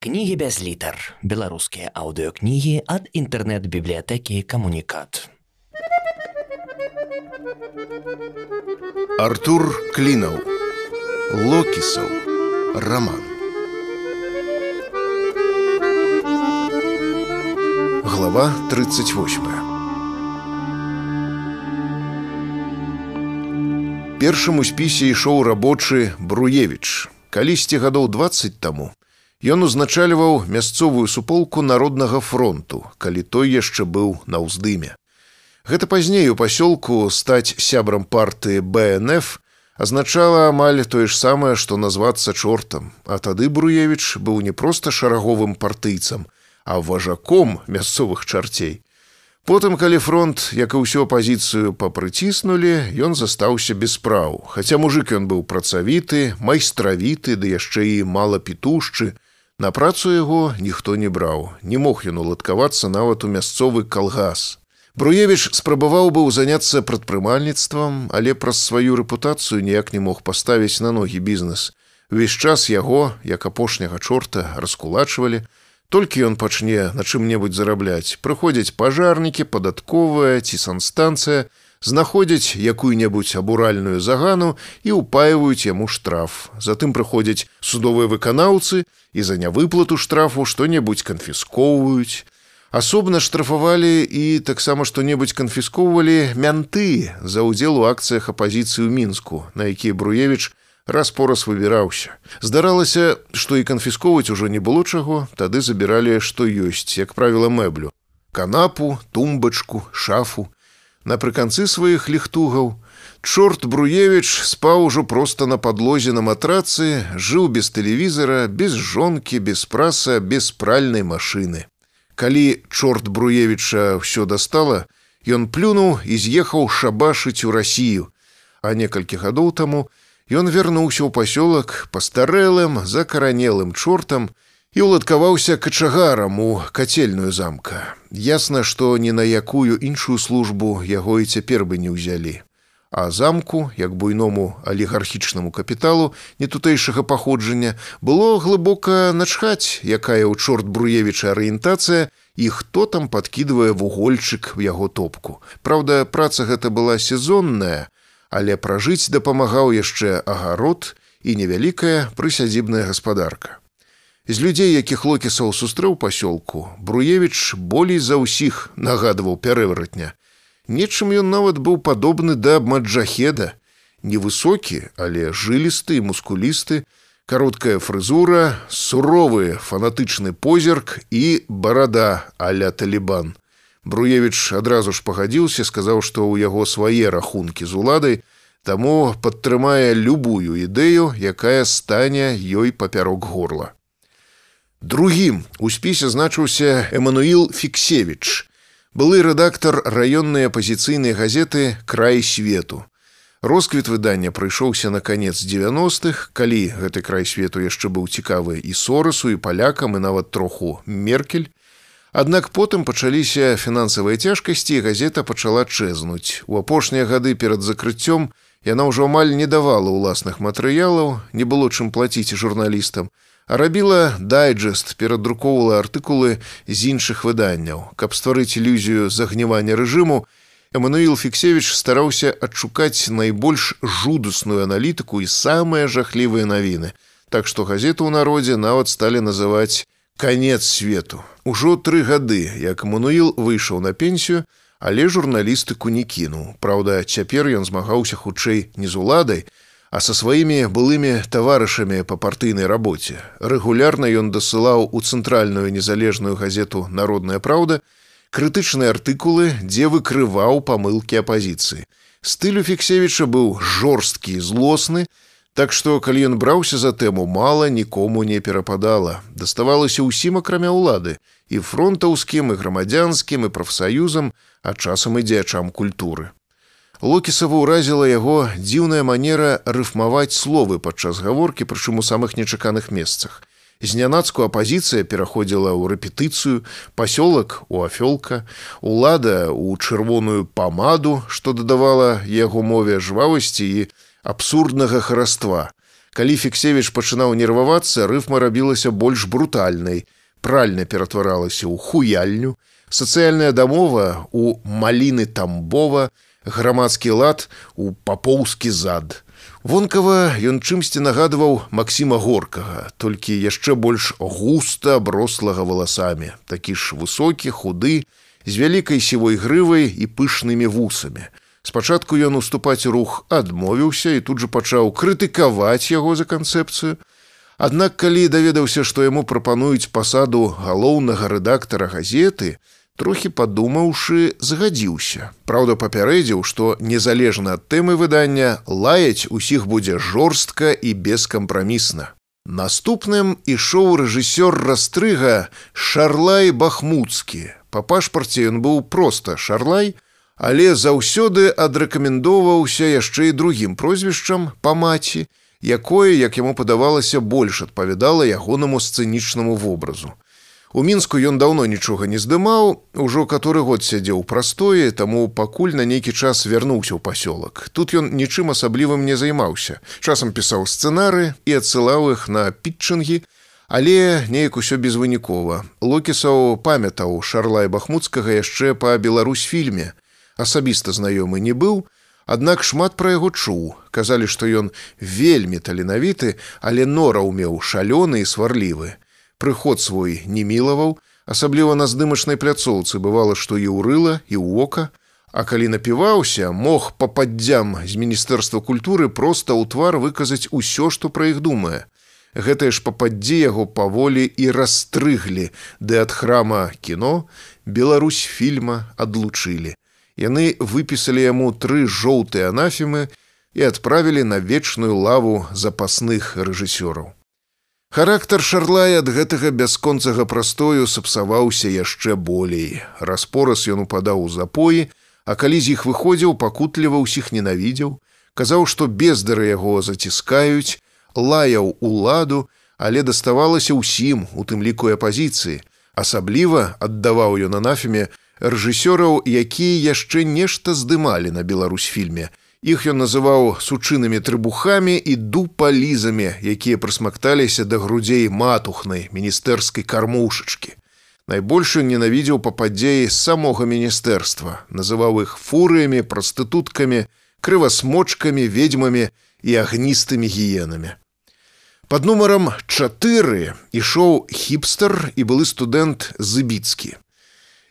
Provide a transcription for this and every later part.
Кнігі без літар. Беларускія аўдыёкнігі ад інтэрнэт-бібліятэкі камунікат. Артур Клінаў. Локісаў. Раман. Глава 38. Першым у спісе ішоў рабочы Бруевіч. Калісьці гадоў 20 таму Ён узначальваў мясцовую суполку народнага фронту, калі той яшчэ быў на ўздыме. Гэта пазней у пасёлку стаць сябрам партыі БНФ азначала амаль тое ж самае, што назвацца чортам, а тады Бруевіч быў не проста шараговым партыйцам, а важаком мясцовых чарцей. Потым, калі фронт, як і ўсю апазіцыю папрыціснулі, ён застаўся без спраў. Хаця мужик ён быў працавіты, майстравіты, ды яшчэ і мала пітушчы, На працу яго ніхто не браў, не мог ён уладкавацца нават у мясцовы калгас. Бруевіч спрабаваў быў заняцца прадпрымальніцтвам, але праз сваю рэпутацыю ніяк не мог паставіць на ногі бізнес. Увесь час яго, як апошняга чорта раскулачвалі, толькі ён пачне на чым-небудзь зарабляць, прыходзяць пажарнікі, падатковая ці санстанцыя, знаходзяць якую-небудзь абуральную загану і ўпаиваюць яму штраф. Затым прыходзяць судовыя выканаўцы і за нявыплату штрафу што-небудзь канфіскоўваюць. Асобна штрафавалі і таксама што-небудзь канфіскоўвалі мянты за ўдзел у акцыях апазіцыі ў мінску, на якія Бруевіч раз-пораз выбіраўся. Здаралася, што і канфіскоўваць ужо не было чаго, тады забіралі, што ёсць, як правіла мэблю: канапу, тумбачку, шафу, Напрыканцы сваіх ліхтугаў, Чорт Бруевіч спаў ужо проста на падлозе на матрацы, жыў без тэлевізара, без жонкі, без праса, без пральнай машыны. Калі чорт Бруевіча ўсё дастала, ён плюнуў і з'ехаў шабашыць у рассію. А некалькі гадоў таму ён вярнуўся ў пасёлак пастарэлым, закаранелым чортам, і ўладкаваўся качагарам у кацельную замка. Ясна, што ні на якую іншую службу яго і цяпер бы не ўзялі. А замку, як буйному алігархічнаму капіталу нетутэйшага паходжання, было глыбока начхаць, якая ў чорт бруевіча арыентацыя і хто там падкідвае вугольчык в яго топку. Праўда, праца гэта была сезонная, але пражыць дапамагаў яшчэ агарод і невялікая прысядзібная гаспадарка. З людзей, якіх локісаў сустрэў пасёлку, Бруевіч болей за ўсіх нагадваў пярэваратня. Нечым ён нават быў падобны да маджахеда, невысокі, але жылісты, мускулісты, кароткая фрызура, суровы фанатычны позірк і барада аля талібан. Бруевіч адразу ж пагадзіўся, сказаў, што ў яго свае рахункі з уладай, таму падтрымае любую ідэю, якая стане ёй папярок горла. Другім у спісе значыўся Эмануил Фіксевіч, былы рэдактар раённай апазіцыйнай газеты край свету. Росквіт выдання прыйшоўся на канец 90-х, калі гэты край свету яшчэ быў цікавы і сорасу і палякам і нават троху меркель. Аднак потым пачаліся фінансавыя цяжкасці і газета пачала чэзнуць. У апошнія гады перад закрыццём яна ўжо амаль не давала ўласных матэрыялаў, не было чым плаціць журналістам, рабіла дайджест перадрукоўвала артыкулы з іншых выданняў. Каб стварыць ілюзію загнівання рэжыму Эмануил фіксевич стараўся адшукаць найбольш жудасную аналітыку і самыя жахлівыя навіны. Так што газету ў народзе нават сталі называць конец свету ужо тры гады як мануил выйшаў на пенсію але журналістыку не кінуў. Праўда цяпер ён змагаўся хутчэй не з уладай а са сваімі былымі таварышамі па партыйнай рабоце. Рэгулярна ён дасылаў у цэнтральную незалежную газету народная праўда крытычныя артыкулы, дзе выкрываў памылкі апазіцыі. Стылю фіксевіча быў жорсткі злосны, Так што калі ён браўся за тэму мала нікому не перападала. Даставалася ўсім акрамя ўлады і фронтаўскім і грамадзянскім і прафсаюзам, а часам і дзеячам культуры. Локісава ўразіла яго дзіўная манера рыфмаваць словы падчас гаворкі, прычым у самых нечаканых месцах. Знянацку апазіцыя пераходзіла ў рэпетыцыю, пасёлак у афёлка, улада ў чырвоную памаду, што дадавала яго мове жвавасці і абсурднага хараства. Калі фіксевіч пачынаў нервавацца, рыфма рабілася больш брутальнай, пральня ператваралася ў хуяльню, сацыяльная дамова у маліны тамбова, грамадскі лад у папоўскі зад. Вонкава ён чымсьці нагадваў Масіма горкага, толькі яшчэ больш густа брослага валасамі, такі ж высокі, худы, з вялікай сівой грывай і пышнымі вусамі. Спачатку ён уступаць рух адмовіўся і тут жа пачаў крытыкаваць яго за канцэпцыю. Аднак калі даведаўся, што яму прапануюць пасаду галоўнага рэдактара газеты, трохі падумаўшы згадзіўся. Праўда папярэдзіў што незалежна ад тэмы выдання лаяць усіх будзе жорстка і бескампрамісна. Наступным ішоў рэжысёр растрыга шарлай бахмуцкі. Па пашпарце ён быў проста шарлай але заўсёды адрэкамендоўваўся яшчэ і другім прозвішчам па маці якое як яму падавалася больш адпавядала ягонаму сцэнічнаму вобразу У мінску ён даўно нічога не здымаў, ужо каторы год сядзеў прастое, таму пакуль на нейкі час вярнуўся ў пасёлак. Тут ён нічым асаблівым не займаўся. Часам пісаў сцэнары і адсылаў іх на пітчынгі, але неяк усё безвынікова. Локісаў памятаў шарлай бахмуцкага яшчэ па Беларусь фільме. Асабіста знаёмы не быў, Аднак шмат пра яго чуў. Казалі, што ён вельмі таленавіты, але нора ўмеў шалёны і сварлівы прыход свой не мілаваў, асабліва на здымачнай пляцоўцы бывала, што і ўрыла і ў ока, А калі напіваўся, мог па паддзям з міністэрства культуры проста ў твар выказаць усё, што пра іх думае. Гэтыя ж пападдзі яго паволі і расстрыглі, ды ад храма кіно Беларусь фільма адлучылі. Яны выпісалі яму тры жоўтыя анафемы і адправілі на вечную лаву запасных рэжысёраў. Характар шарлая ад гэтага бясконцага прастою сапсаваўся яшчэ болей. Распораз ён упадаў у запоі, а калі з іх выходзіў, пакутліва ўсіх ненавідзеў, казаў, што бездары яго заціскаюць, лаяў уладу, але даставалася ўсім, у тым ліку апазіцыі. Асабліва аддаваў ён анафеме рэжысёраў, якія яшчэ нешта здымалі на Беларусь фільме, Іх ён называў сучынымі трыбухамі і дупалізамі, якія прысмакталіся да грудзей матухнай міністэрскай кармушачкі. Найбольш ненавідзеў па падзеі самога міністэрства, называў іх фурыямі, прастытуткамі, крывасмочкамі, ведьмамі і агністымі гіенамі. Пад нумарам 4 ішоў хіпстер і былы студэнт зыбіцкі.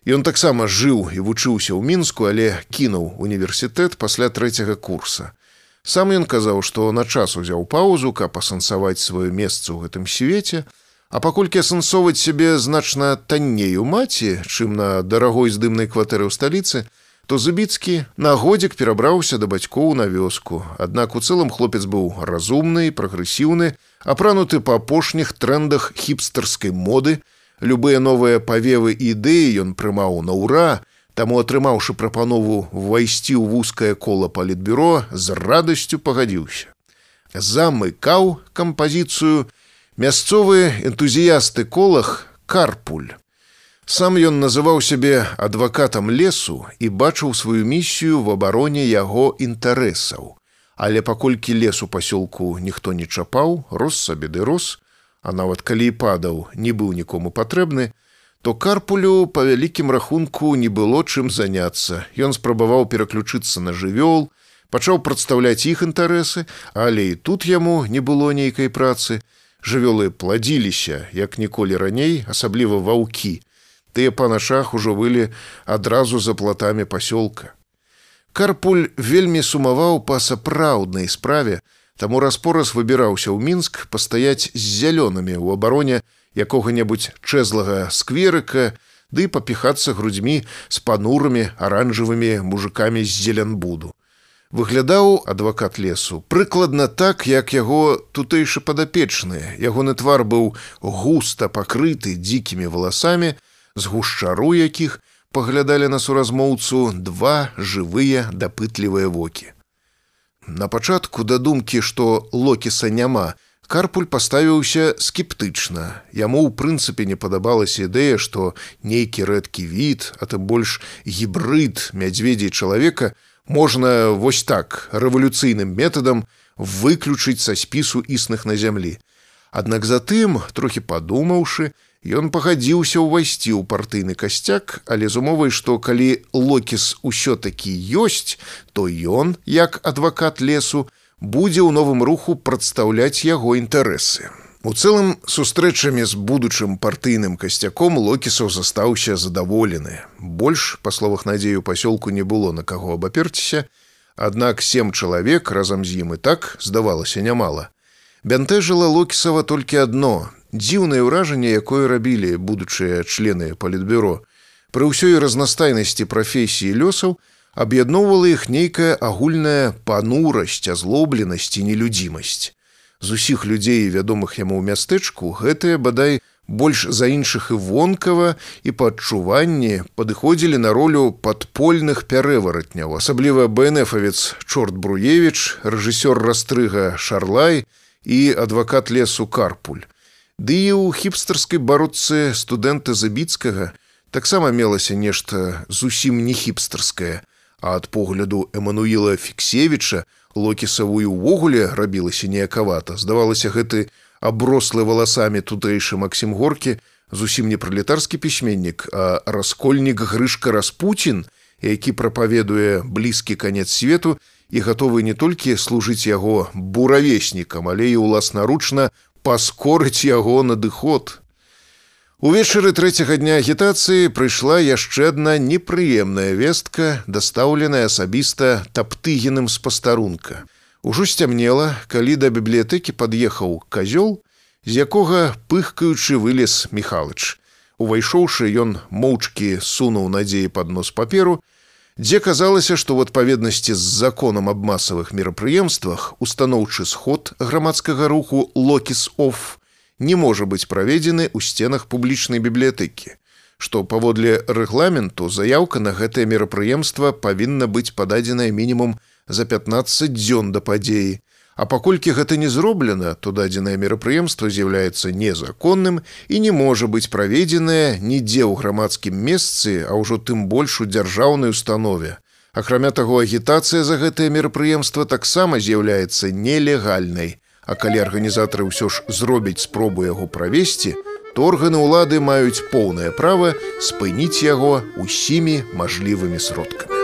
Ён таксама жыў і вучыўся ў мінску, але кінуў універсітэт пасля трэцяга курса. Сам ён казаў, што на час узяў паузу, каб асэнсаваць сваё месца ў гэтым свеце, а паколькі асэнсоўваць сябе значна танней у маці, чым на дарагой здымнай кватэры ў сталіцы, то зубіцкі на годзік перабраўся да бацькоў на вёску. Аднак у цэлым хлопец быў разумны, прагрэсіўны, апрануты па апошніх трендах хіпстарскай моды, любыя новыя павевы ідэі ён прымаў на ўра, таму атрымаўшы прапанову ўвайсці ў вузкае кола палітбюро з радасцю пагадзіўся. Замыкаў кампазіцыю мясцовыя энтузіясты колах карпуль. Сам ён называў сябе адвакатам лесу і бачыў сваю місію в абароне яго інтарэсаў. Але паколькі лес у пасёлку ніхто не чапаў, рос сабе ды рос, а нават калі падаў не быў нікому патрэбны, то карпулю па вялікім рахунку не было чым заняцца. Ён спрабаваў пераключыцца на жывёл, пачаў прадстаўляць іх інтарэсы, але і тут яму не было нейкай працы. Жывёлы пладзіліся, як ніколі раней, асабліва ваўкі. Тыя па начах ужо вылі адразу за платамі пасёлка. Карпуль вельмі сумаваў па сапраўднай справе, Таму распораз выбіраўся ў мінск пастаяць з зялёнымі ў абароне якога-небудзь чэзлага скверыка, ды папіхацца грудзьмі з панурамі аранжавымі мужикамі з зелянбуду. Выглядаў адвакат лесу прыкладна так, як яго тутэйшы падапечныя. Ягоны твар быў густа пакрыты дзікімі валасамі, з гушчару якіх паглядалі на суразмоўцу два жывыя дапытлівыя вокі. На пачатку да думкі, што локіса няма, Карпуль паставіўся скептычна. Яму ў прынцыпе не падабалася ідэя, што нейкі рэдкі від, а тым больш гібрыд мядзведзей чалавека можна вось так рэвалюцыйным метадам выключыць са спісу існых на зямлі. Аднак затым, трохі падумаўшы, ён пагадзіўся ўвайсці ў партыйны касцяк, але з умовай, што калі локіс ўсё-такі ёсць, то ён, як адвакат лесу, будзе ў новым руху прадстаўляць яго інтарэсы. У цэлым сустрэчамі з будучым партыйным касцяком локісаў застаўся задаволены. Больш, па словах надзею пасёлку не было на каго абаперціся, Аднак сем чалавек разам з ім і так здавалася нямала. Бянтэжыла локісава толькі адно дзіўнае ўражанне, якое рабілі будучыя члены палітбюро. Пры ўсёй разнастайнасці прафесіі лёсаў аб'ядноўвала іх нейкая агульная панурасць, азлобленасць і нелюдзімасць. З усіх людзей вядомых яму ў мястэчку гэтыя бадай больш за іншых і вонкава і па адчуванні падыходзілі на ролю падпольных пярэваратняў асабліва бнфавец чорт бруевич рэжысёр растрыга шарлай і адвакат лесу карпуль ды і ў хіпстарскай бародцы студэнта забіцкага таксама мелася нешта зусім не хіпстарскае а ад погляду эмануіла фіксевіча локісавую ўвогуле рабілася неякавата. Здавалася гэты аброслы валасамі тутэйшы Масім горкі зусім не пралетарскі пісьменнік а раскольнік грышка распуін які прапаведуе блізкі канец свету і гатовы не толькі служыць яго буравеснікам але і ўласнаручна паскорыць яго надыход Увечары трэцяга дня агітацыі прыйшла яшчэ адна непрыемная вестка, дастаўленая асабіста таптыгеным з пастарунка. Ужо сцямнела, калі да бібліятэкі пад'ехаў казёл, з якога пыхкаючы вылез Михалыч. Увайшоўшы ён моўчкі сунуў надзеі пад нос паперу, дзе казалася, што ў адпаведнасці з законам аб масавых мерапрыемствах устаноўчы сход грамадскага руху локіс офф не можа быць праведзены ў сценах публічнай бібліятэкі, што паводле рэгламенту заяўка на гэтае мерапрыемства павінна быць пададзеная мінімум за 15 дзён да падзеі. А паколькі гэта не зроблена, то дадзенае мерапрыемства з'яўляецца незаконным і не можа быць праведзенае нідзе ў грамадскім месцы, а ўжо тым больш у дзяржаўнай установе. Акрамя таго, агітацыя за гэтае мерапрыемства таксама з'яўляецца нелегальнай. А калі арганізатары ўсё ж зробяць спробу яго правесці, то органы ўлады маюць поўнае права спыніць яго усімі мажлівымі сродкамі.